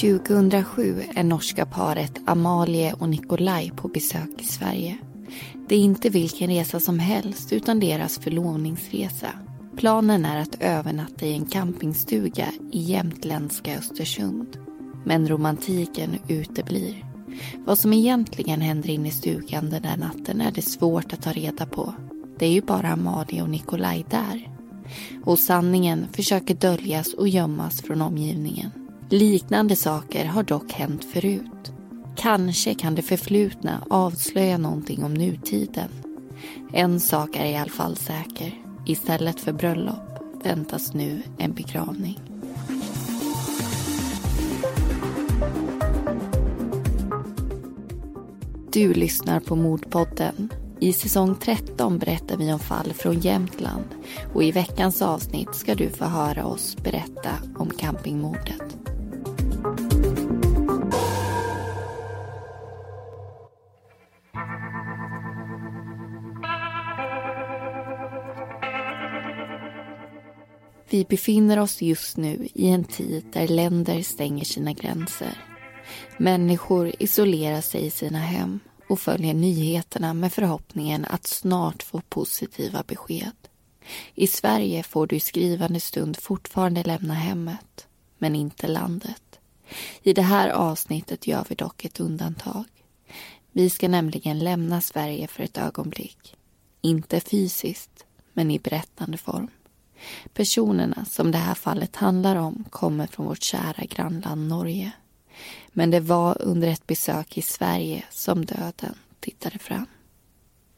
2007 är norska paret Amalie och Nikolaj på besök i Sverige. Det är inte vilken resa som helst utan deras förlovningsresa. Planen är att övernatta i en campingstuga i jämtländska Östersund. Men romantiken uteblir. Vad som egentligen händer inne i stugan den där natten är det svårt att ta reda på. Det är ju bara Amalie och Nikolaj där. Och sanningen försöker döljas och gömmas från omgivningen. Liknande saker har dock hänt förut. Kanske kan det förflutna avslöja någonting om nutiden. En sak är i alla fall säker. Istället för bröllop väntas nu en begravning. Du lyssnar på Mordpodden. I säsong 13 berättar vi om fall från Jämtland och i veckans avsnitt ska du få höra oss berätta om campingmordet. Vi befinner oss just nu i en tid där länder stänger sina gränser. Människor isolerar sig i sina hem och följer nyheterna med förhoppningen att snart få positiva besked. I Sverige får du i skrivande stund fortfarande lämna hemmet, men inte landet. I det här avsnittet gör vi dock ett undantag. Vi ska nämligen lämna Sverige för ett ögonblick. Inte fysiskt, men i berättande form. Personerna som det här fallet handlar om kommer från vårt kära grannland Norge. Men det var under ett besök i Sverige som döden tittade fram.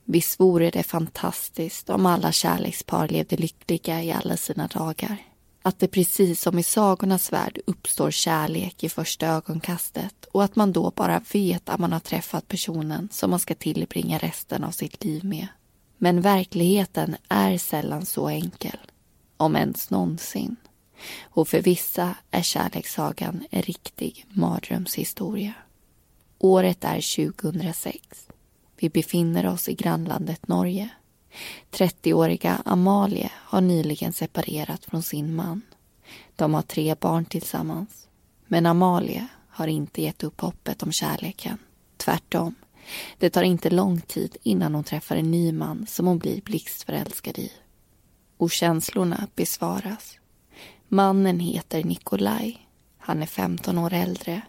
Visst vore det fantastiskt om alla kärlekspar levde lyckliga i alla sina dagar. Att det precis som i sagornas värld uppstår kärlek i första ögonkastet och att man då bara vet att man har träffat personen som man ska tillbringa resten av sitt liv med. Men verkligheten är sällan så enkel om ens någonsin. Och för vissa är kärlekssagan en riktig mardrömshistoria. Året är 2006. Vi befinner oss i grannlandet Norge. 30-åriga Amalie har nyligen separerat från sin man. De har tre barn tillsammans. Men Amalie har inte gett upp hoppet om kärleken. Tvärtom. Det tar inte lång tid innan hon träffar en ny man som hon blir blixtförälskad i och känslorna besvaras. Mannen heter Nikolaj. Han är 15 år äldre,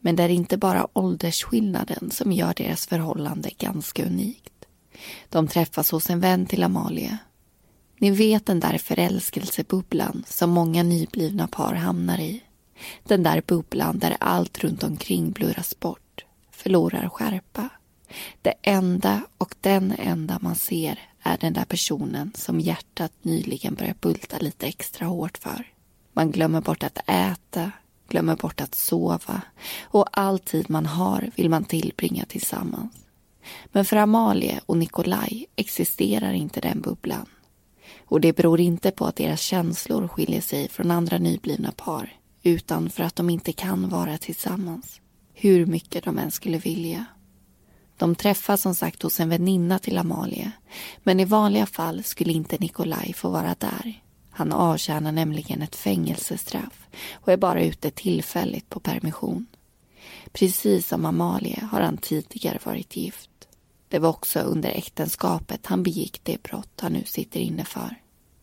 men det är inte bara åldersskillnaden som gör deras förhållande ganska unikt. De träffas hos en vän till Amalie. Ni vet den där förälskelsebubblan som många nyblivna par hamnar i. Den där bubblan där allt runt omkring blurras bort, förlorar skärpa. Det enda och den enda man ser är den där personen som hjärtat nyligen börjat bulta lite extra hårt för. Man glömmer bort att äta, glömmer bort att sova och all tid man har vill man tillbringa tillsammans. Men för Amalie och Nikolaj existerar inte den bubblan. Och det beror inte på att deras känslor skiljer sig från andra nyblivna par utan för att de inte kan vara tillsammans. Hur mycket de än skulle vilja. De träffas som sagt hos en väninna till Amalie. Men i vanliga fall skulle inte Nikolaj få vara där. Han avtjänar nämligen ett fängelsestraff och är bara ute tillfälligt på permission. Precis som Amalie har han tidigare varit gift. Det var också under äktenskapet han begick det brott han nu sitter inne för.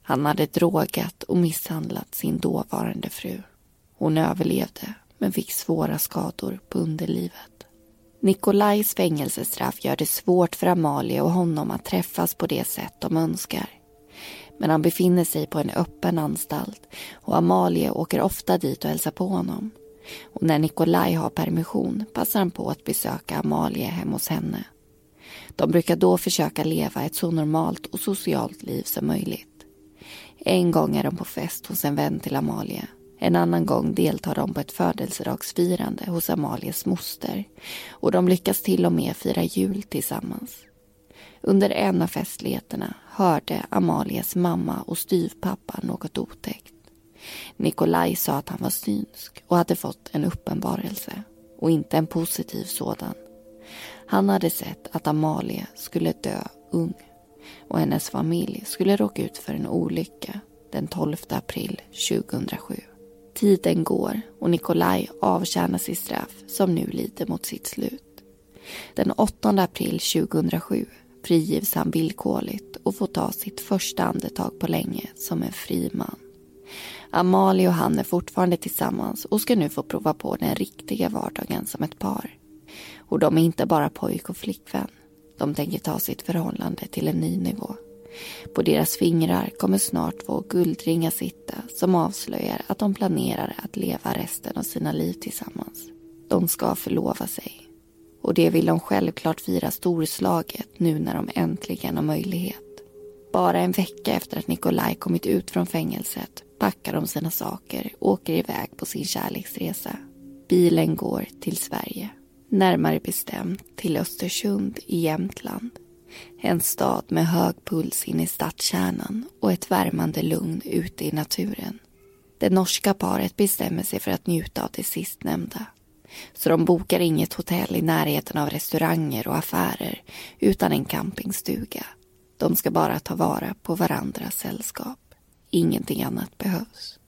Han hade drogat och misshandlat sin dåvarande fru. Hon överlevde men fick svåra skador på underlivet. Nikolajs fängelsestraff gör det svårt för Amalie och honom att träffas på det sätt de önskar. Men han befinner sig på en öppen anstalt och Amalie åker ofta dit och hälsar på honom. Och när Nikolaj har permission passar han på att besöka Amalie hemma hos henne. De brukar då försöka leva ett så normalt och socialt liv som möjligt. En gång är de på fest hos en vän till Amalie en annan gång deltar de på ett födelsedagsfirande hos Amalias moster och de lyckas till och med fira jul tillsammans. Under en av festligheterna hörde Amalias mamma och styvpappa något otäckt. Nikolaj sa att han var synsk och hade fått en uppenbarelse och inte en positiv sådan. Han hade sett att Amalia skulle dö ung och hennes familj skulle råka ut för en olycka den 12 april 2007. Tiden går och Nikolaj avtjänar sitt straff som nu lider mot sitt slut. Den 8 april 2007 frigivs han villkorligt och får ta sitt första andetag på länge som en fri man. Amalie och han är fortfarande tillsammans och ska nu få prova på den riktiga vardagen som ett par. Och de är inte bara pojk och flickvän. De tänker ta sitt förhållande till en ny nivå. På deras fingrar kommer snart två guldringar sitta som avslöjar att de planerar att leva resten av sina liv tillsammans. De ska förlova sig. Och det vill de självklart fira storslaget nu när de äntligen har möjlighet. Bara en vecka efter att Nikolaj kommit ut från fängelset packar de sina saker och åker iväg på sin kärleksresa. Bilen går till Sverige. Närmare bestämt till Östersund i Jämtland. En stad med hög puls in i stadskärnan och ett värmande lugn ute i naturen. Det norska paret bestämmer sig för att njuta av det sistnämnda. Så de bokar inget hotell i närheten av restauranger och affärer utan en campingstuga. De ska bara ta vara på varandras sällskap. Ingenting annat behövs.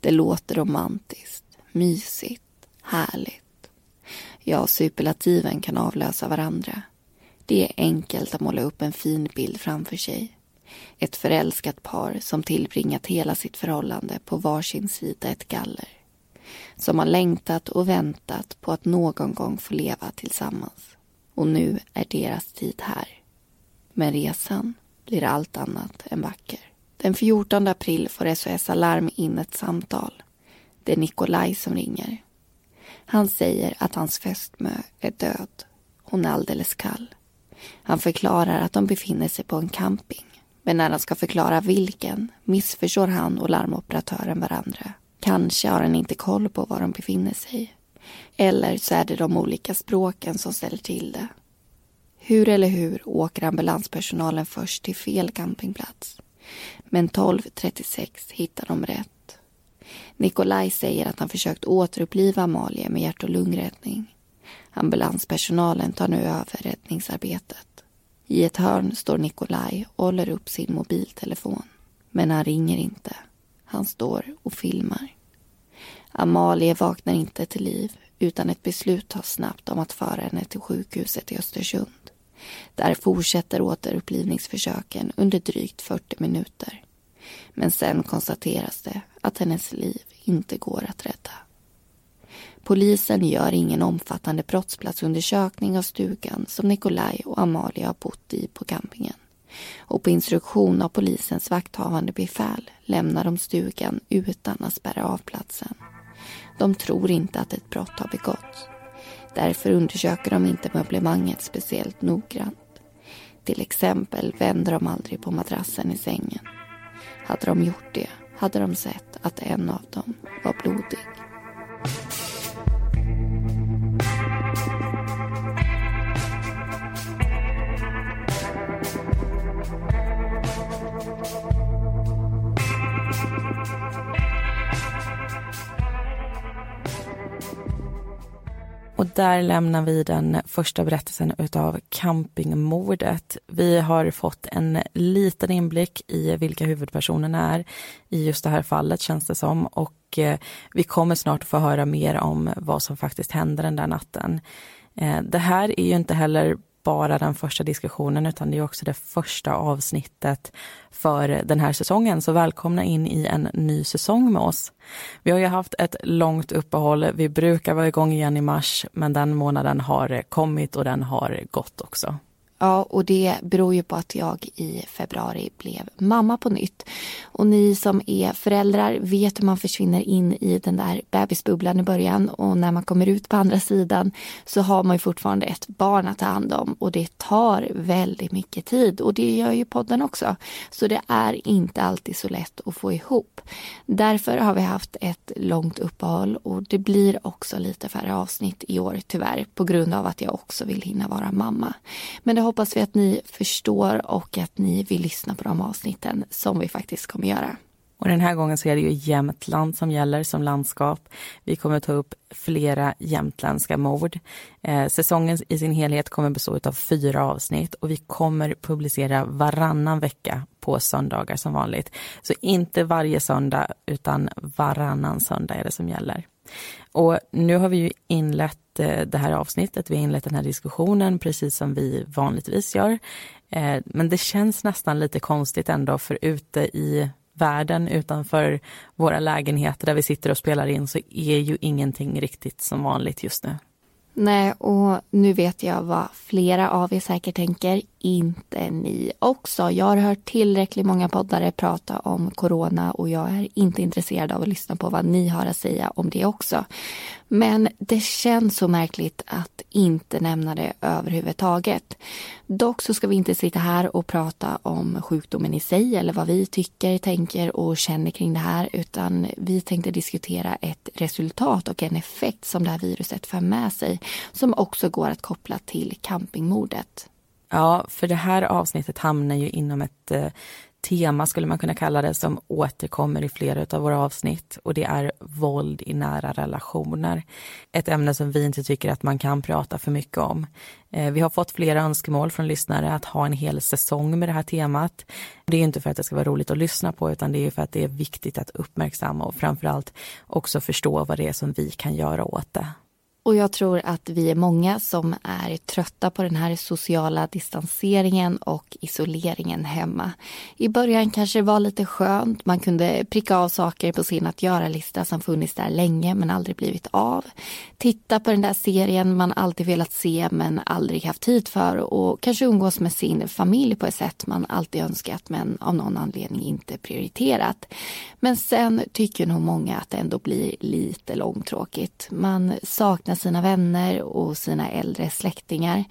Det låter romantiskt, mysigt, härligt. Ja, superlativen kan avlösa varandra. Det är enkelt att måla upp en fin bild framför sig. Ett förälskat par som tillbringat hela sitt förhållande på varsin sida ett galler. Som har längtat och väntat på att någon gång få leva tillsammans. Och nu är deras tid här. Men resan blir allt annat än vacker. Den 14 april får SOS Alarm in ett samtal. Det är Nikolaj som ringer. Han säger att hans fästmö är död. Hon är alldeles kall. Han förklarar att de befinner sig på en camping. Men när han ska förklara vilken missförstår han och larmoperatören varandra. Kanske har han inte koll på var de befinner sig. Eller så är det de olika språken som ställer till det. Hur eller hur åker ambulanspersonalen först till fel campingplats. Men 12.36 hittar de rätt. Nikolaj säger att han försökt återuppliva Amalie med hjärt och lungräddning. Ambulanspersonalen tar nu över räddningsarbetet. I ett hörn står Nikolaj och håller upp sin mobiltelefon. Men han ringer inte. Han står och filmar. Amalie vaknar inte till liv utan ett beslut tas snabbt om att föra henne till sjukhuset i Östersund. Där fortsätter återupplivningsförsöken under drygt 40 minuter. Men sen konstateras det att hennes liv inte går att rädda. Polisen gör ingen omfattande brottsplatsundersökning av stugan som Nikolaj och Amalia har bott i på campingen. Och på instruktion av polisens vakthavande befäl lämnar de stugan utan att spärra av platsen. De tror inte att ett brott har begåtts. Därför undersöker de inte möblemanget speciellt noggrant. Till exempel vänder de aldrig på madrassen i sängen. Hade de gjort det hade de sett att en av dem var blodig. Och där lämnar vi den första berättelsen utav campingmordet. Vi har fått en liten inblick i vilka huvudpersonerna är i just det här fallet känns det som och eh, vi kommer snart få höra mer om vad som faktiskt hände den där natten. Eh, det här är ju inte heller bara den första diskussionen utan det är också det första avsnittet för den här säsongen. Så välkomna in i en ny säsong med oss. Vi har ju haft ett långt uppehåll. Vi brukar vara igång igen i mars men den månaden har kommit och den har gått också. Ja, och det beror ju på att jag i februari blev mamma på nytt. Och ni som är föräldrar vet hur man försvinner in i den där bebisbubblan i början och när man kommer ut på andra sidan så har man ju fortfarande ett barn att ta hand om och det tar väldigt mycket tid och det gör ju podden också. Så det är inte alltid så lätt att få ihop. Därför har vi haft ett långt uppehåll och det blir också lite färre avsnitt i år tyvärr på grund av att jag också vill hinna vara mamma. Men det hoppas vi att ni förstår och att ni vill lyssna på de avsnitten som vi faktiskt kommer göra. Och den här gången så är det ju Jämtland som gäller som landskap. Vi kommer ta upp flera jämtländska mord. Eh, säsongen i sin helhet kommer bestå av fyra avsnitt och vi kommer publicera varannan vecka på söndagar som vanligt. Så inte varje söndag utan varannan söndag är det som gäller. Och nu har vi ju inlett eh, det här avsnittet, vi har inlett den här diskussionen precis som vi vanligtvis gör. Eh, men det känns nästan lite konstigt ändå för ute i världen utanför våra lägenheter där vi sitter och spelar in så är ju ingenting riktigt som vanligt just nu. Nej, och nu vet jag vad flera av er säkert tänker. Inte ni också. Jag har hört tillräckligt många poddare prata om corona och jag är inte intresserad av att lyssna på vad ni har att säga om det också. Men det känns så märkligt att inte nämna det överhuvudtaget. Dock så ska vi inte sitta här och prata om sjukdomen i sig eller vad vi tycker, tänker och känner kring det här utan vi tänkte diskutera ett resultat och en effekt som det här viruset för med sig som också går att koppla till campingmordet. Ja, för det här avsnittet hamnar ju inom ett eh, tema skulle man kunna kalla det som återkommer i flera av våra avsnitt och det är våld i nära relationer. Ett ämne som vi inte tycker att man kan prata för mycket om. Eh, vi har fått flera önskemål från lyssnare att ha en hel säsong med det här temat. Det är inte för att det ska vara roligt att lyssna på utan det är för att det är viktigt att uppmärksamma och framförallt också förstå vad det är som vi kan göra åt det. Och jag tror att vi är många som är trötta på den här sociala distanseringen och isoleringen hemma. I början kanske det var lite skönt. Man kunde pricka av saker på sin att göra-lista som funnits där länge men aldrig blivit av. Titta på den där serien man alltid velat se men aldrig haft tid för och kanske umgås med sin familj på ett sätt man alltid önskat men av någon anledning inte prioriterat. Men sen tycker nog många att det ändå blir lite långtråkigt. Man saknar saknar sina vänner och sina äldre släktingar.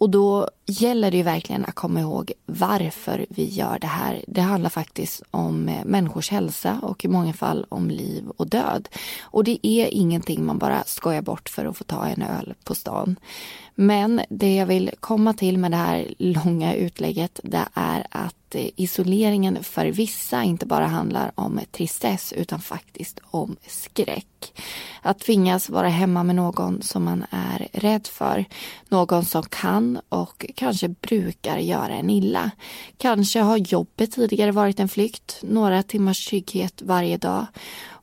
Och då gäller det ju verkligen att komma ihåg varför vi gör det här. Det handlar faktiskt om eh, människors hälsa och i många fall om liv och död. Och det är ingenting man bara skojar bort för att få ta en öl på stan. Men det jag vill komma till med det här långa utlägget det är att eh, isoleringen för vissa inte bara handlar om tristess utan faktiskt om skräck. Att tvingas vara hemma med någon som man är rädd för. Någon som kan och kanske brukar göra en illa. Kanske har jobbet tidigare varit en flykt, några timmars trygghet varje dag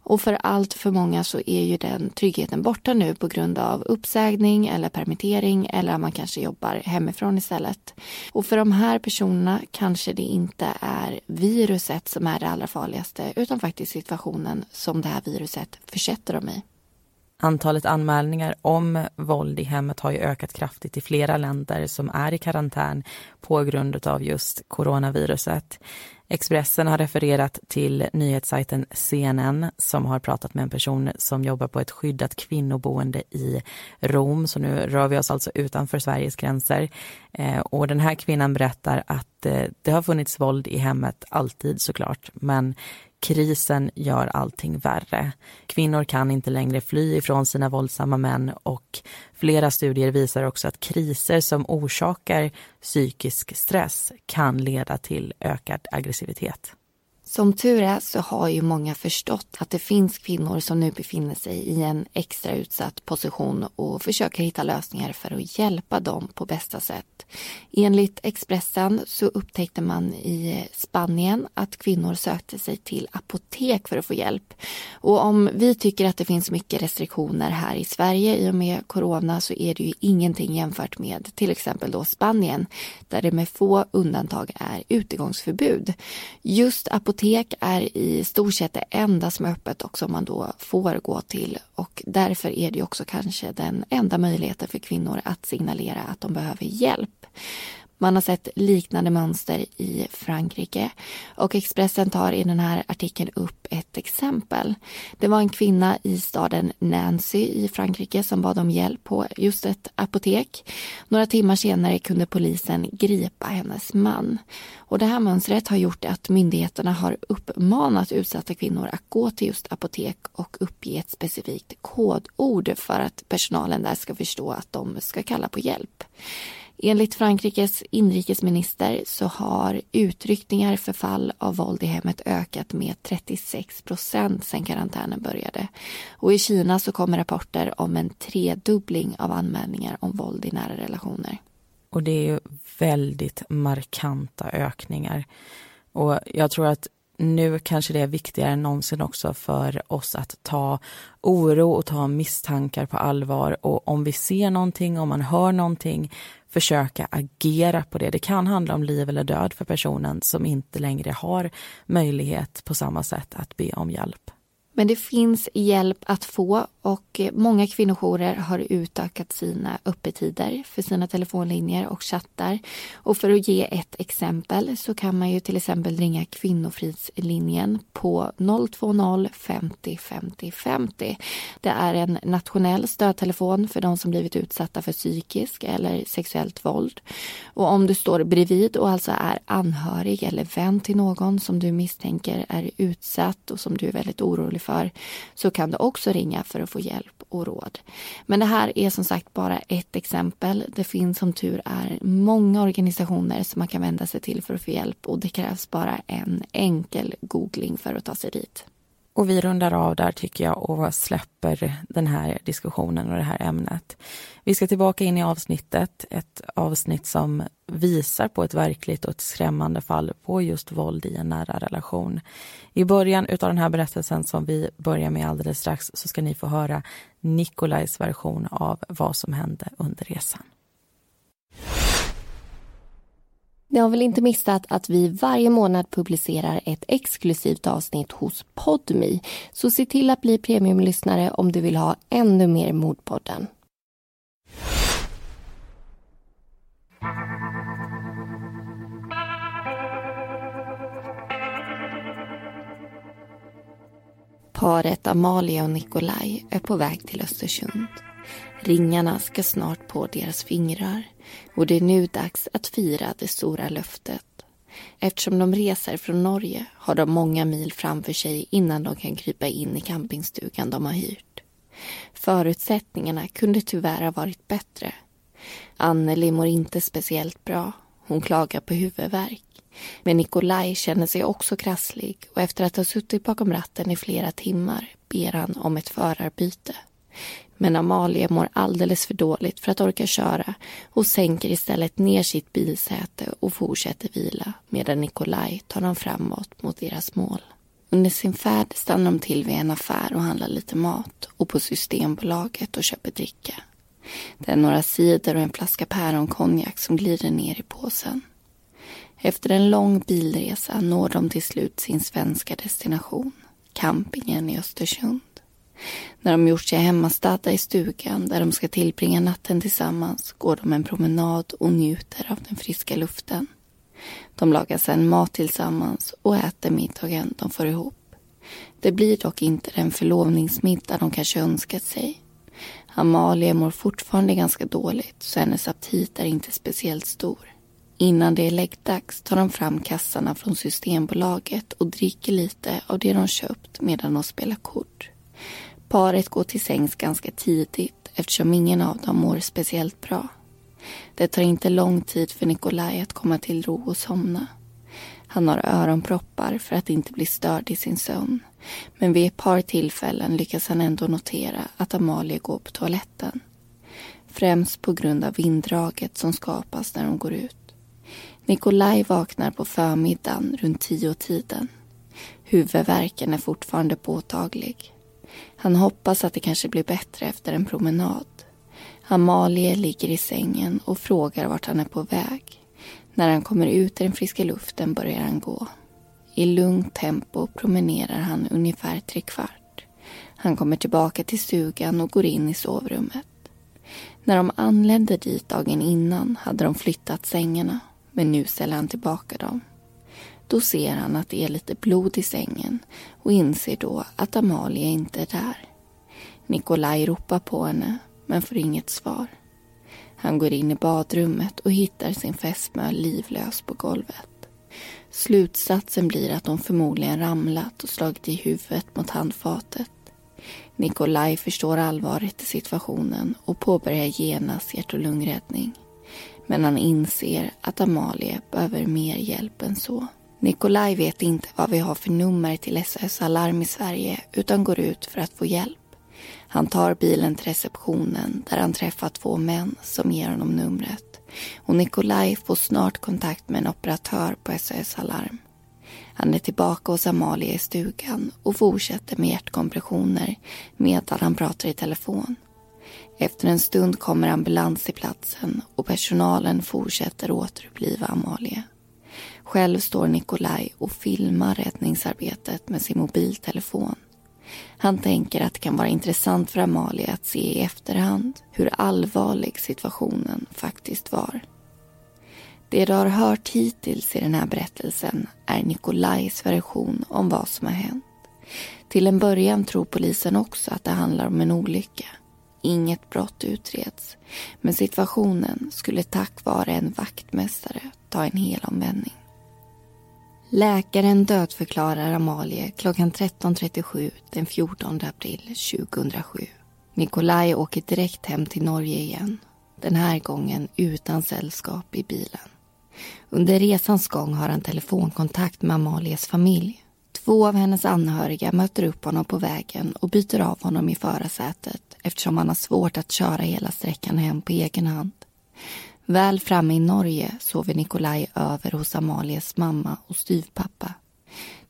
och för allt för många så är ju den tryggheten borta nu på grund av uppsägning eller permittering eller att man kanske jobbar hemifrån istället. Och för de här personerna kanske det inte är viruset som är det allra farligaste utan faktiskt situationen som det här viruset försätter dem i. Antalet anmälningar om våld i hemmet har ju ökat kraftigt i flera länder som är i karantän på grund av just coronaviruset. Expressen har refererat till nyhetssajten CNN som har pratat med en person som jobbar på ett skyddat kvinnoboende i Rom. Så nu rör vi oss alltså utanför Sveriges gränser. Eh, och den här kvinnan berättar att eh, det har funnits våld i hemmet alltid såklart, men Krisen gör allting värre. Kvinnor kan inte längre fly ifrån sina våldsamma män och flera studier visar också att kriser som orsakar psykisk stress kan leda till ökad aggressivitet. Som tur är så har ju många förstått att det finns kvinnor som nu befinner sig i en extra utsatt position och försöker hitta lösningar för att hjälpa dem på bästa sätt. Enligt Expressen så upptäckte man i Spanien att kvinnor sökte sig till apotek för att få hjälp. Och om vi tycker att det finns mycket restriktioner här i Sverige i och med corona så är det ju ingenting jämfört med till exempel då Spanien där det med få undantag är utegångsförbud. Just apotek apotek är i stort sett det enda som är öppet och som man då får gå till och därför är det också kanske den enda möjligheten för kvinnor att signalera att de behöver hjälp. Man har sett liknande mönster i Frankrike och Expressen tar i den här artikeln upp ett exempel. Det var en kvinna i staden Nancy i Frankrike som bad om hjälp på just ett apotek. Några timmar senare kunde polisen gripa hennes man. Och det här mönstret har gjort att myndigheterna har uppmanat utsatta kvinnor att gå till just apotek och uppge ett specifikt kodord för att personalen där ska förstå att de ska kalla på hjälp. Enligt Frankrikes inrikesminister så har utryckningar för fall av våld i hemmet ökat med 36 procent sedan karantänen började. Och i Kina så kommer rapporter om en tredubbling av anmälningar om våld i nära relationer. Och det är ju väldigt markanta ökningar. Och jag tror att nu kanske det är viktigare än någonsin också för oss att ta oro och ta misstankar på allvar och om vi ser någonting, om man hör någonting, försöka agera på det. Det kan handla om liv eller död för personen som inte längre har möjlighet på samma sätt att be om hjälp. Men det finns hjälp att få och eh, många kvinnojourer har utökat sina öppettider för sina telefonlinjer och chattar. Och för att ge ett exempel så kan man ju till exempel ringa Kvinnofridslinjen på 020 50 50 50. Det är en nationell stödtelefon för de som blivit utsatta för psykisk eller sexuellt våld. Och om du står bredvid och alltså är anhörig eller vän till någon som du misstänker är utsatt och som du är väldigt orolig för så kan du också ringa för att få hjälp och råd. Men det här är som sagt bara ett exempel. Det finns som tur är många organisationer som man kan vända sig till för att få hjälp och det krävs bara en enkel googling för att ta sig dit. Och vi rundar av där tycker jag och släpper den här diskussionen och det här ämnet. Vi ska tillbaka in i avsnittet, ett avsnitt som visar på ett verkligt och ett skrämmande fall på just våld i en nära relation. I början av den här berättelsen som vi börjar med alldeles strax så ska ni få höra Nikolajs version av vad som hände under resan. Ni har väl inte missat att vi varje månad publicerar ett exklusivt avsnitt hos Podmi. Så se till att bli premiumlyssnare om du vill ha ännu mer Mordpodden. Paret Amalia och Nikolaj är på väg till Östersund. Ringarna ska snart på deras fingrar och det är nu dags att fira det stora löftet. Eftersom de reser från Norge har de många mil framför sig innan de kan krypa in i campingstugan de har hyrt. Förutsättningarna kunde tyvärr ha varit bättre. Anneli mår inte speciellt bra. Hon klagar på huvudvärk. Men Nikolaj känner sig också krasslig och efter att ha suttit bakom ratten i flera timmar ber han om ett förarbyte. Men Amalia mår alldeles för dåligt för att orka köra och sänker istället ner sitt bilsäte och fortsätter vila medan Nikolaj tar dem framåt mot deras mål. Under sin färd stannar de till vid en affär och handlar lite mat och på Systembolaget och köper dricka. Det är några cider och en flaska päronkonjak som glider ner i påsen. Efter en lång bilresa når de till slut sin svenska destination, campingen i Östersund. När de gjort sig hemmastadda i stugan där de ska tillbringa natten tillsammans går de en promenad och njuter av den friska luften. De lagar sedan mat tillsammans och äter middagen de får ihop. Det blir dock inte den förlovningsmiddag de kanske önskat sig. Amalia mår fortfarande ganska dåligt så hennes aptit är inte speciellt stor. Innan det är läggdags tar de fram kassarna från Systembolaget och dricker lite av det de köpt medan de spelar kort. Paret går till sängs ganska tidigt eftersom ingen av dem mår speciellt bra. Det tar inte lång tid för Nikolaj att komma till ro och somna. Han har öronproppar för att inte bli störd i sin sömn. Men vid ett par tillfällen lyckas han ändå notera att Amalia går på toaletten. Främst på grund av vinddraget som skapas när hon går ut. Nikolaj vaknar på förmiddagen runt tio tiden. Huvudvärken är fortfarande påtaglig. Han hoppas att det kanske blir bättre efter en promenad. Amalie ligger i sängen och frågar vart han är på väg. När han kommer ut i den friska luften börjar han gå. I lugnt tempo promenerar han ungefär tre kvart. Han kommer tillbaka till stugan och går in i sovrummet. När de anlände dit dagen innan hade de flyttat sängarna men nu ställer han tillbaka dem. Då ser han att det är lite blod i sängen och inser då att Amalia inte är där. Nikolaj ropar på henne men får inget svar. Han går in i badrummet och hittar sin fästmö livlös på golvet. Slutsatsen blir att hon förmodligen ramlat och slagit i huvudet mot handfatet. Nikolaj förstår allvaret i situationen och påbörjar genast hjärt och lungräddning. Men han inser att Amalie behöver mer hjälp än så. Nikolaj vet inte vad vi har för nummer till SOS Alarm i Sverige utan går ut för att få hjälp. Han tar bilen till receptionen där han träffar två män som ger honom numret. Och Nikolaj får snart kontakt med en operatör på SOS Alarm. Han är tillbaka hos Amalia i stugan och fortsätter med hjärtkompressioner medan han pratar i telefon. Efter en stund kommer ambulans till platsen och personalen fortsätter återuppliva Amalia. Själv står Nikolaj och filmar räddningsarbetet med sin mobiltelefon. Han tänker att det kan vara intressant för Amalia att se i efterhand hur allvarlig situationen faktiskt var. Det du har hört hittills i den här berättelsen är Nikolajs version om vad som har hänt. Till en början tror polisen också att det handlar om en olycka. Inget brott utreds, men situationen skulle tack vare en vaktmästare ta en hel omvändning. Läkaren dödförklarar Amalie klockan 13.37 den 14 april 2007. Nikolaj åker direkt hem till Norge igen. Den här gången utan sällskap i bilen. Under resans gång har han telefonkontakt med Amalies familj. Två av hennes anhöriga möter upp honom på vägen och byter av honom i förarsätet eftersom han har svårt att köra hela sträckan hem på egen hand. Väl framme i Norge sover Nikolaj över hos Amalies mamma och styvpappa.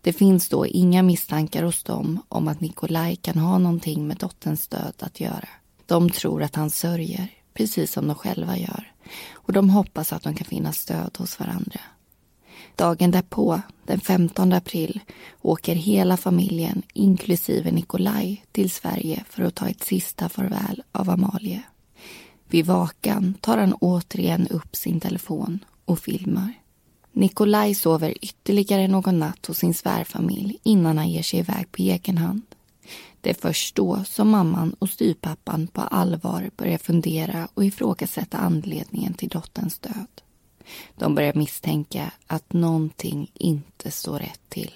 Det finns då inga misstankar hos dem om att Nikolaj kan ha någonting med dotterns död att göra. De tror att han sörjer, precis som de själva gör. Och de hoppas att de kan finna stöd hos varandra. Dagen därpå, den 15 april, åker hela familjen, inklusive Nikolaj, till Sverige för att ta ett sista farväl av Amalie. Vid vakan tar han återigen upp sin telefon och filmar. Nikolaj sover ytterligare någon natt hos sin svärfamilj innan han ger sig iväg på egen hand. Det är först då som mamman och styrpappan på allvar börjar fundera och ifrågasätta anledningen till dotterns död. De börjar misstänka att någonting inte står rätt till.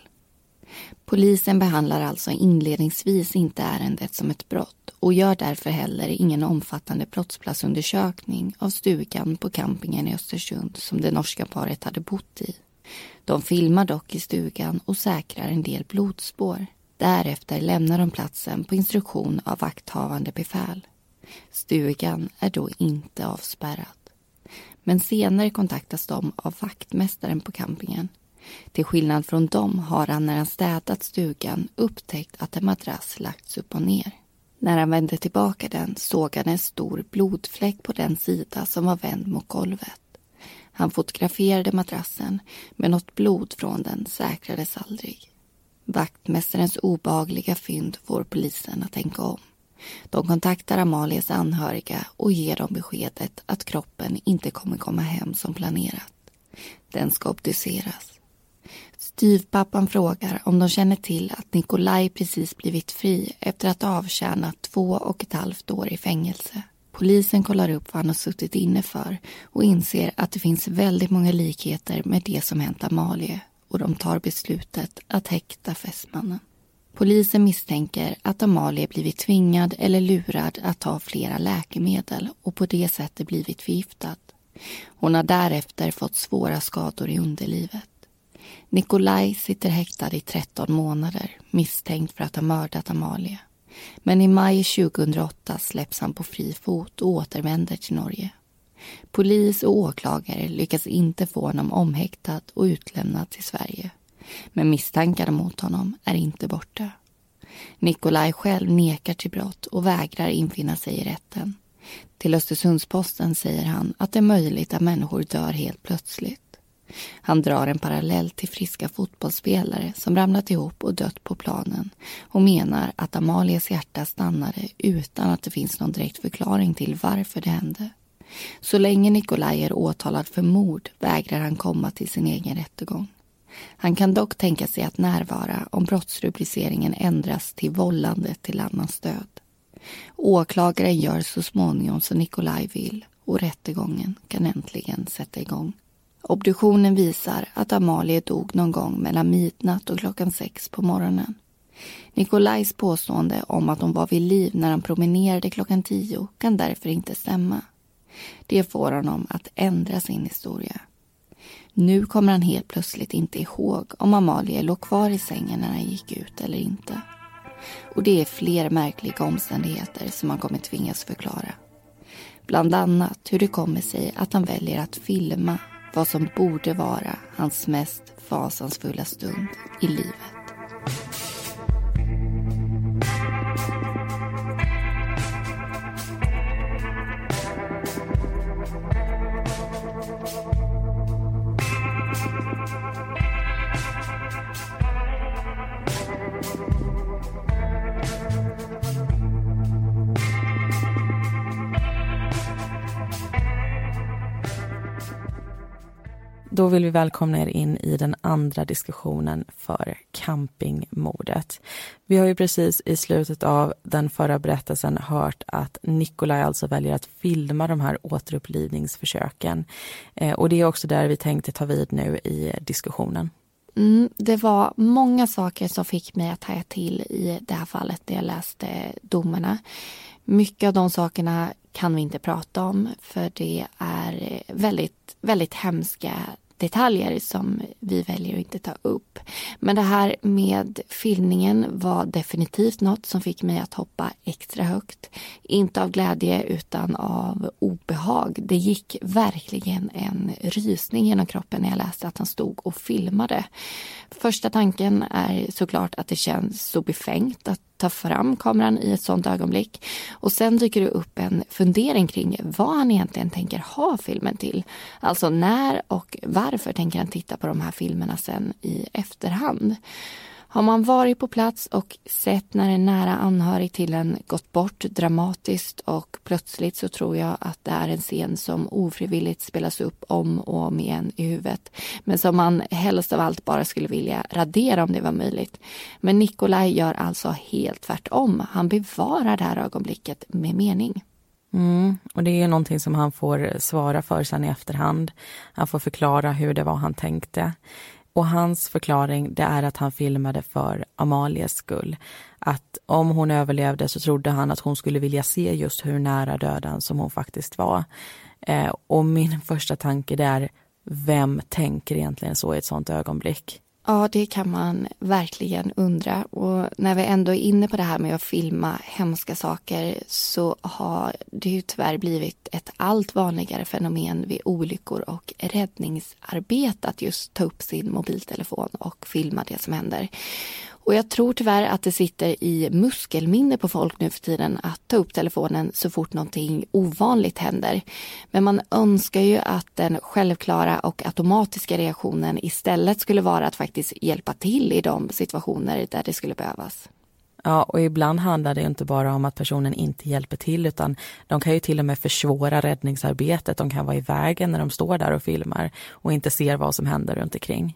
Polisen behandlar alltså inledningsvis inte ärendet som ett brott och gör därför heller ingen omfattande brottsplatsundersökning av stugan på campingen i Östersund som det norska paret hade bott i. De filmar dock i stugan och säkrar en del blodspår. Därefter lämnar de platsen på instruktion av vakthavande befäl. Stugan är då inte avspärrad. Men senare kontaktas de av vaktmästaren på campingen till skillnad från dem har han när han städat stugan upptäckt att en madrass lagts upp och ner. När han vände tillbaka den såg han en stor blodfläck på den sida som var vänd mot golvet. Han fotograferade madrassen, men något blod från den säkrades aldrig. Vaktmästarens obehagliga fynd får polisen att tänka om. De kontaktar Amalias anhöriga och ger dem beskedet att kroppen inte kommer komma hem som planerat. Den ska obduceras. Styvpappan frågar om de känner till att Nikolaj precis blivit fri efter att ha avtjänat två och ett halvt år i fängelse. Polisen kollar upp vad han har suttit inne för och inser att det finns väldigt många likheter med det som hänt Amalie och de tar beslutet att häkta fästmannen. Polisen misstänker att Amalie blivit tvingad eller lurad att ta flera läkemedel och på det sättet blivit förgiftad. Hon har därefter fått svåra skador i underlivet. Nikolaj sitter häktad i 13 månader misstänkt för att ha mördat Amalia. Men i maj 2008 släpps han på fri fot och återvänder till Norge. Polis och åklagare lyckas inte få honom omhäktad och utlämnad till Sverige. Men misstankarna mot honom är inte borta. Nikolaj själv nekar till brott och vägrar infinna sig i rätten. Till Östersundsposten säger han att det är möjligt att människor dör helt plötsligt. Han drar en parallell till friska fotbollsspelare som ramlat ihop och dött på planen och menar att Amalias hjärta stannade utan att det finns någon direkt förklaring till varför det hände. Så länge Nikolaj är åtalad för mord vägrar han komma till sin egen rättegång. Han kan dock tänka sig att närvara om brottsrubriceringen ändras till vållande till annans död. Åklagaren gör så småningom som Nikolaj vill och rättegången kan äntligen sätta igång. Obduktionen visar att Amalie dog någon gång mellan midnatt och klockan sex på morgonen. Nikolajs påstående om att hon var vid liv när han promenerade klockan tio kan därför inte stämma. Det får honom att ändra sin historia. Nu kommer han helt plötsligt inte ihåg om Amalie låg kvar i sängen när han gick ut eller inte. Och det är fler märkliga omständigheter som han kommer tvingas förklara. Bland annat hur det kommer sig att han väljer att filma vad som borde vara hans mest fasansfulla stund i livet. Vill vi välkomna er in i den andra diskussionen för campingmordet. Vi har ju precis i slutet av den förra berättelsen hört att Nikolaj alltså väljer att filma de här återupplivningsförsöken. Eh, och det är också där vi tänkte ta vid nu i diskussionen. Mm, det var många saker som fick mig att haja till i det här fallet när jag läste domarna. Mycket av de sakerna kan vi inte prata om för det är väldigt, väldigt hemska detaljer som vi väljer att inte ta upp. Men det här med filmningen var definitivt något som fick mig att hoppa extra högt. Inte av glädje utan av obehag. Det gick verkligen en rysning genom kroppen när jag läste att han stod och filmade. Första tanken är såklart att det känns så befängt att ta fram kameran i ett sånt ögonblick. Och sen dyker det upp en fundering kring vad han egentligen tänker ha filmen till. Alltså när och varför tänker han titta på de här filmerna sen i efterhand. Har man varit på plats och sett när en nära anhörig till en gått bort dramatiskt och plötsligt så tror jag att det är en scen som ofrivilligt spelas upp om och om igen i huvudet. Men som man helst av allt bara skulle vilja radera om det var möjligt. Men Nikolaj gör alltså helt tvärtom. Han bevarar det här ögonblicket med mening. Mm, och det är någonting som han får svara för sen i efterhand. Han får förklara hur det var han tänkte. Och hans förklaring det är att han filmade för Amalias skull. Att om hon överlevde så trodde han att hon skulle vilja se just hur nära döden som hon faktiskt var. Eh, och min första tanke det är, vem tänker egentligen så i ett sånt ögonblick? Ja, det kan man verkligen undra. Och när vi ändå är inne på det här med att filma hemska saker så har det ju tyvärr blivit ett allt vanligare fenomen vid olyckor och räddningsarbete att just ta upp sin mobiltelefon och filma det som händer. Och jag tror tyvärr att det sitter i muskelminne på folk nu för tiden att ta upp telefonen så fort någonting ovanligt händer. Men man önskar ju att den självklara och automatiska reaktionen istället skulle vara att faktiskt hjälpa till i de situationer där det skulle behövas. Ja, och ibland handlar det inte bara om att personen inte hjälper till utan de kan ju till och med försvåra räddningsarbetet. De kan vara i vägen när de står där och filmar och inte ser vad som händer runt omkring.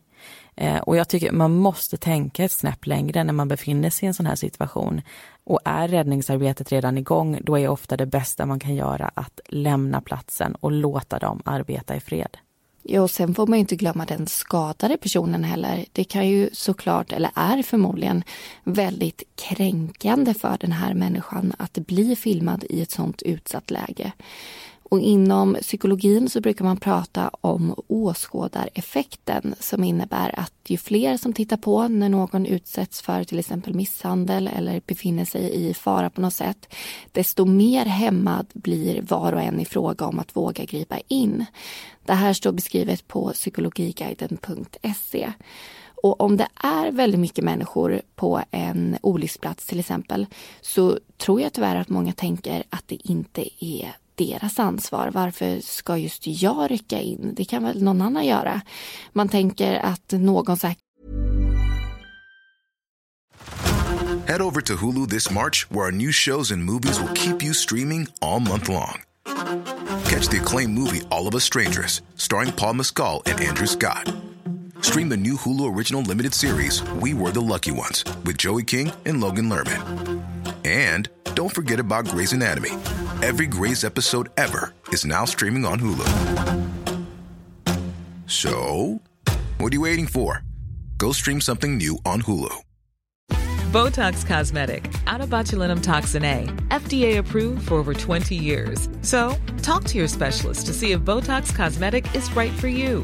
Eh, och jag tycker man måste tänka ett snäpp längre när man befinner sig i en sån här situation. Och är räddningsarbetet redan igång, då är ofta det bästa man kan göra att lämna platsen och låta dem arbeta i fred. Ja, och sen får man inte glömma den skadade personen heller. Det kan ju såklart, eller är förmodligen, väldigt kränkande för den här människan att bli filmad i ett sånt utsatt läge. Och inom psykologin så brukar man prata om åskådareffekten som innebär att ju fler som tittar på när någon utsätts för till exempel misshandel eller befinner sig i fara på något sätt, desto mer hämmad blir var och en i fråga om att våga gripa in. Det här står beskrivet på psykologiguiden.se. Och om det är väldigt mycket människor på en olycksplats till exempel så tror jag tyvärr att många tänker att det inte är deras ansvar. Varför ska just jag rycka in? Det kan väl någon annan göra? Man tänker att någon säkert... Head over to Hulu this March where our new shows and movies will keep you streaming all month long. Catch the acclaimed movie All of us strangers starring Paul Mescal and Andrew Scott. Stream the new Hulu original limited series We Were the Lucky Ones with Joey King and Logan Lerman. And don't forget about Grey's Anatomy. Every Grey's episode ever is now streaming on Hulu. So, what are you waiting for? Go stream something new on Hulu. Botox Cosmetic, out of botulinum toxin A, FDA approved for over 20 years. So, talk to your specialist to see if Botox Cosmetic is right for you.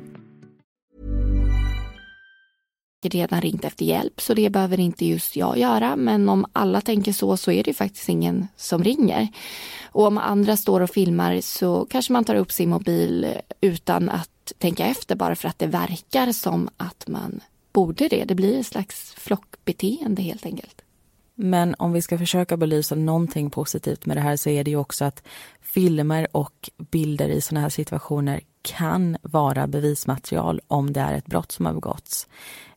redan ringt efter hjälp så det behöver inte just jag göra men om alla tänker så så är det faktiskt ingen som ringer. Och om andra står och filmar så kanske man tar upp sin mobil utan att tänka efter bara för att det verkar som att man borde det. Det blir ett slags flockbeteende helt enkelt. Men om vi ska försöka belysa någonting positivt med det här så är det ju också att filmer och bilder i sådana här situationer kan vara bevismaterial om det är ett brott som har begåtts.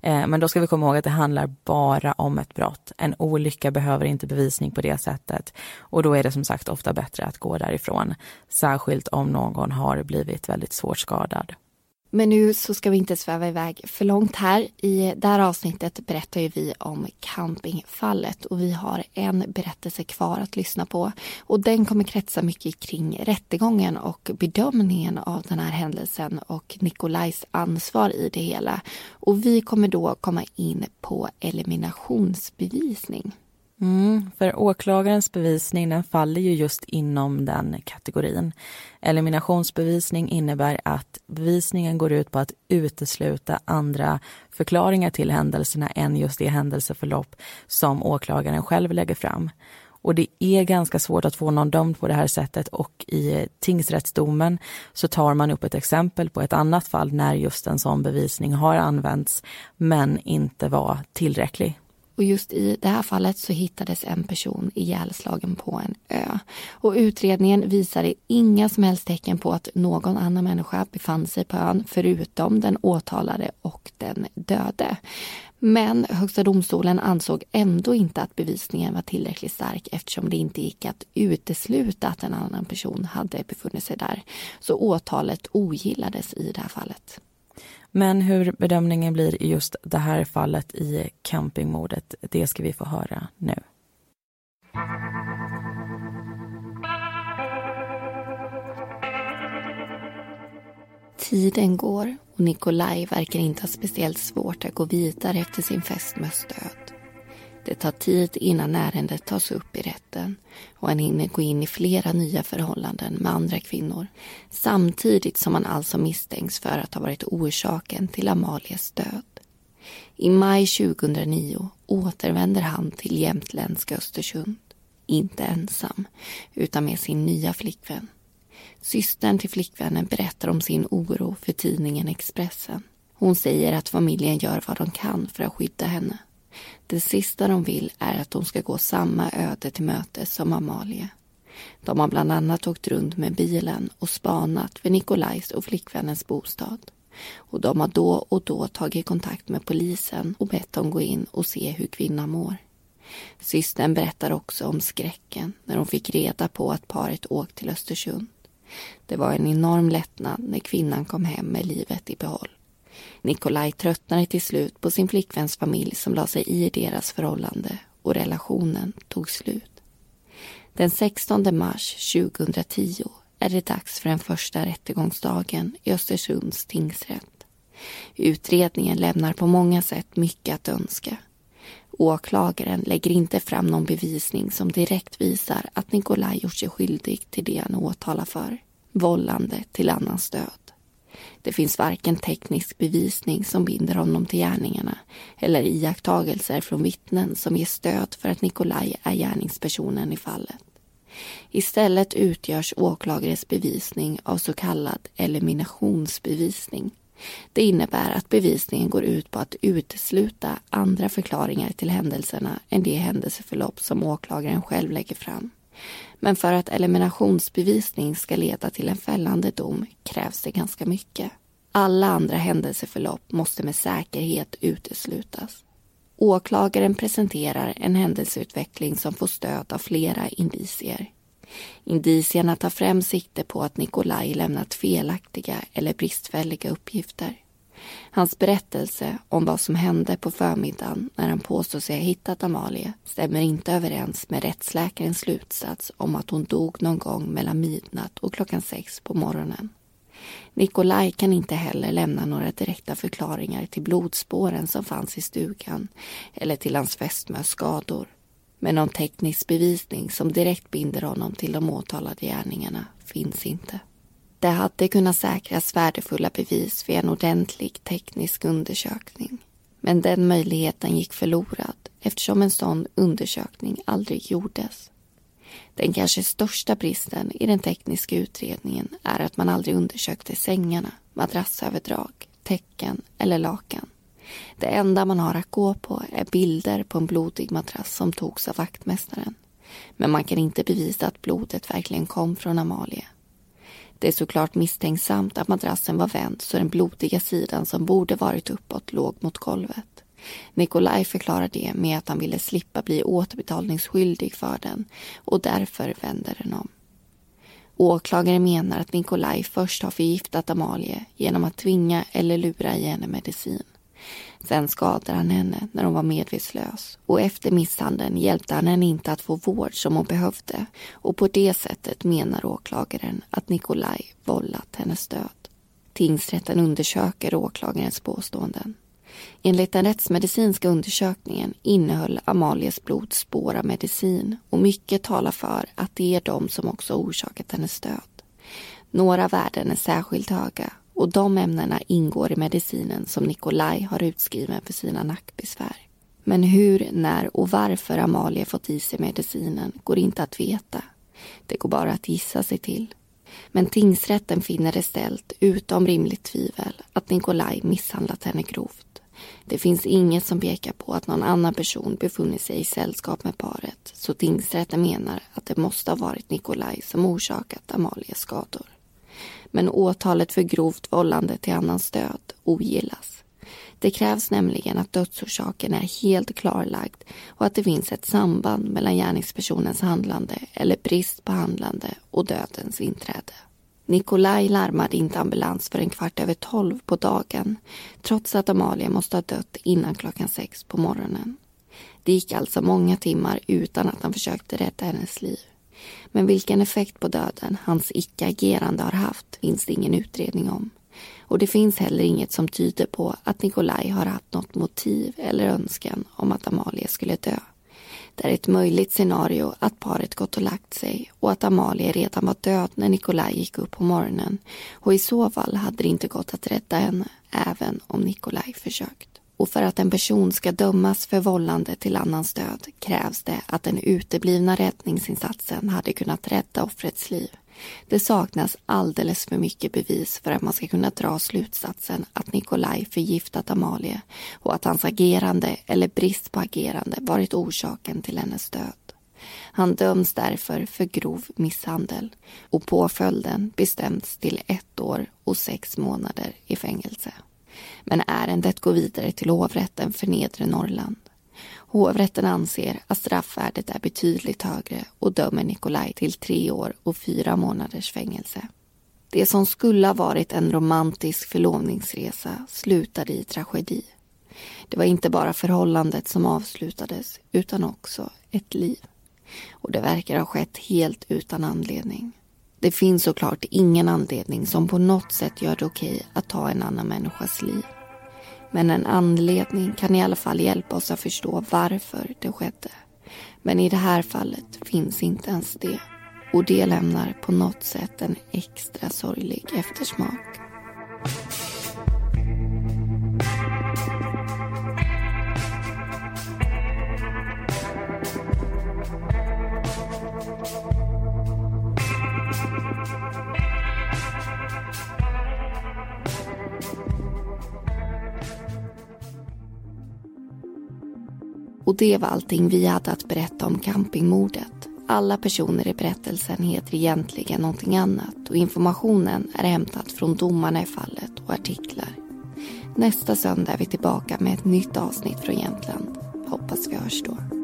Eh, men då ska vi komma ihåg att det handlar bara om ett brott. En olycka behöver inte bevisning på det sättet. Och då är det som sagt ofta bättre att gå därifrån. Särskilt om någon har blivit väldigt svårt skadad. Men nu så ska vi inte sväva iväg för långt här. I det här avsnittet berättar ju vi om campingfallet och vi har en berättelse kvar att lyssna på. Och den kommer kretsa mycket kring rättegången och bedömningen av den här händelsen och Nikolajs ansvar i det hela. Och vi kommer då komma in på eliminationsbevisning. Mm, för åklagarens bevisning den faller ju just inom den kategorin. Eliminationsbevisning innebär att bevisningen går ut på att utesluta andra förklaringar till händelserna än just det händelseförlopp som åklagaren själv lägger fram. Och det är ganska svårt att få någon dömd på det här sättet och i tingsrättsdomen så tar man upp ett exempel på ett annat fall när just en sån bevisning har använts men inte var tillräcklig. Och just i det här fallet så hittades en person ihjälslagen på en ö. Och utredningen visade inga som helst tecken på att någon annan människa befann sig på ön förutom den åtalade och den döde. Men Högsta domstolen ansåg ändå inte att bevisningen var tillräckligt stark eftersom det inte gick att utesluta att en annan person hade befunnit sig där. Så åtalet ogillades i det här fallet. Men hur bedömningen blir i just det här fallet i campingmordet, det ska vi få höra nu. Tiden går och Nikolaj verkar inte ha speciellt svårt att gå vidare efter sin fästmös död. Det tar tid innan ärendet tas upp i rätten och han hinner gå in i flera nya förhållanden med andra kvinnor samtidigt som han alltså misstänks för att ha varit orsaken till Amalias död. I maj 2009 återvänder han till jämtländska Östersund. Inte ensam, utan med sin nya flickvän. Systern till flickvännen berättar om sin oro för tidningen Expressen. Hon säger att familjen gör vad de kan för att skydda henne. Det sista de vill är att de ska gå samma öde till mötes som Amalie. De har bland annat åkt runt med bilen och spanat vid Nikolajs och flickvännens bostad. Och de har då och då tagit kontakt med polisen och bett dem gå in och se hur kvinnan mår. Systern berättar också om skräcken när hon fick reda på att paret åkt till Östersund. Det var en enorm lättnad när kvinnan kom hem med livet i behåll. Nikolaj tröttnade till slut på sin flickväns familj som la sig i deras förhållande och relationen tog slut. Den 16 mars 2010 är det dags för den första rättegångsdagen i Östersunds tingsrätt. Utredningen lämnar på många sätt mycket att önska. Åklagaren lägger inte fram någon bevisning som direkt visar att Nikolaj gjort sig skyldig till det han åtalar för, vållande till annans död. Det finns varken teknisk bevisning som binder honom till gärningarna eller iakttagelser från vittnen som ger stöd för att Nikolaj är gärningspersonen i fallet. Istället utgörs åklagares bevisning av så kallad eliminationsbevisning. Det innebär att bevisningen går ut på att utesluta andra förklaringar till händelserna än det händelseförlopp som åklagaren själv lägger fram. Men för att eliminationsbevisning ska leda till en fällande dom krävs det ganska mycket. Alla andra händelseförlopp måste med säkerhet uteslutas. Åklagaren presenterar en händelseutveckling som får stöd av flera indicier. Indicierna tar främst sikte på att Nikolaj lämnat felaktiga eller bristfälliga uppgifter. Hans berättelse om vad som hände på förmiddagen när han påstår sig ha hittat Amalie stämmer inte överens med rättsläkarens slutsats om att hon dog någon gång mellan midnatt och klockan sex på morgonen. Nikolaj kan inte heller lämna några direkta förklaringar till blodspåren som fanns i stugan eller till hans fästmös skador. Men någon teknisk bevisning som direkt binder honom till de åtalade gärningarna finns inte. Det hade kunnat säkras värdefulla bevis vid en ordentlig teknisk undersökning. Men den möjligheten gick förlorad eftersom en sån undersökning aldrig gjordes. Den kanske största bristen i den tekniska utredningen är att man aldrig undersökte sängarna, madrassöverdrag, täcken eller lakan. Det enda man har att gå på är bilder på en blodig madrass som togs av vaktmästaren. Men man kan inte bevisa att blodet verkligen kom från Amalie. Det är såklart misstänksamt att madrassen var vänd så den blodiga sidan som borde varit uppåt låg mot golvet. Nikolaj förklarar det med att han ville slippa bli återbetalningsskyldig för den och därför vänder den om. Åklagaren menar att Nikolaj först har förgiftat Amalie genom att tvinga eller lura i henne medicin. Sen skadade han henne när hon var medvetslös och efter misshandeln hjälpte han henne inte att få vård som hon behövde och på det sättet menar åklagaren att Nikolaj vållat hennes död. Tingsrätten undersöker åklagarens påståenden. Enligt den rättsmedicinska undersökningen innehöll Amalias blod spår av medicin och mycket talar för att det är de som också orsakat hennes död. Några värden är särskilt höga och de ämnena ingår i medicinen som Nikolaj har utskriven för sina nackbesvär. Men hur, när och varför Amalie fått i sig medicinen går inte att veta. Det går bara att gissa sig till. Men tingsrätten finner det ställt utom rimligt tvivel att Nikolaj misshandlat henne grovt. Det finns inget som pekar på att någon annan person befunnit sig i sällskap med paret så tingsrätten menar att det måste ha varit Nikolaj som orsakat Amalies skador men åtalet för grovt vållande till annans död ogillas. Det krävs nämligen att dödsorsaken är helt klarlagd och att det finns ett samband mellan gärningspersonens handlande eller brist på handlande och dödens inträde. Nikolaj larmade inte ambulans förrän kvart över tolv på dagen trots att Amalia måste ha dött innan klockan sex på morgonen. Det gick alltså många timmar utan att han försökte rädda hennes liv. Men vilken effekt på döden hans icke-agerande har haft finns det ingen utredning om. Och det finns heller inget som tyder på att Nikolaj har haft något motiv eller önskan om att Amalia skulle dö. Det är ett möjligt scenario att paret gått och lagt sig och att Amalia redan var död när Nikolaj gick upp på morgonen och i så fall hade det inte gått att rädda henne även om Nikolaj försökt och för att en person ska dömas för vållande till annans död krävs det att den uteblivna räddningsinsatsen hade kunnat rädda offrets liv. Det saknas alldeles för mycket bevis för att man ska kunna dra slutsatsen att Nikolaj förgiftat Amalie och att hans agerande eller brist på agerande varit orsaken till hennes död. Han döms därför för grov misshandel och påföljden bestämts till ett år och sex månader i fängelse. Men ärendet går vidare till hovrätten för Nedre Norrland. Hovrätten anser att straffvärdet är betydligt högre och dömer Nikolaj till tre år och fyra månaders fängelse. Det som skulle ha varit en romantisk förlovningsresa slutade i tragedi. Det var inte bara förhållandet som avslutades utan också ett liv. Och det verkar ha skett helt utan anledning. Det finns såklart ingen anledning som på något sätt gör det okej att ta en annan människas liv. Men en anledning kan i alla fall hjälpa oss att förstå varför det skedde. Men i det här fallet finns inte ens det. Och det lämnar på något sätt en extra sorglig eftersmak. Och det var allting vi hade att berätta om campingmordet. Alla personer i berättelsen heter egentligen någonting annat och informationen är hämtad från domarna i fallet och artiklar. Nästa söndag är vi tillbaka med ett nytt avsnitt från Jämtland. Hoppas vi hörs då.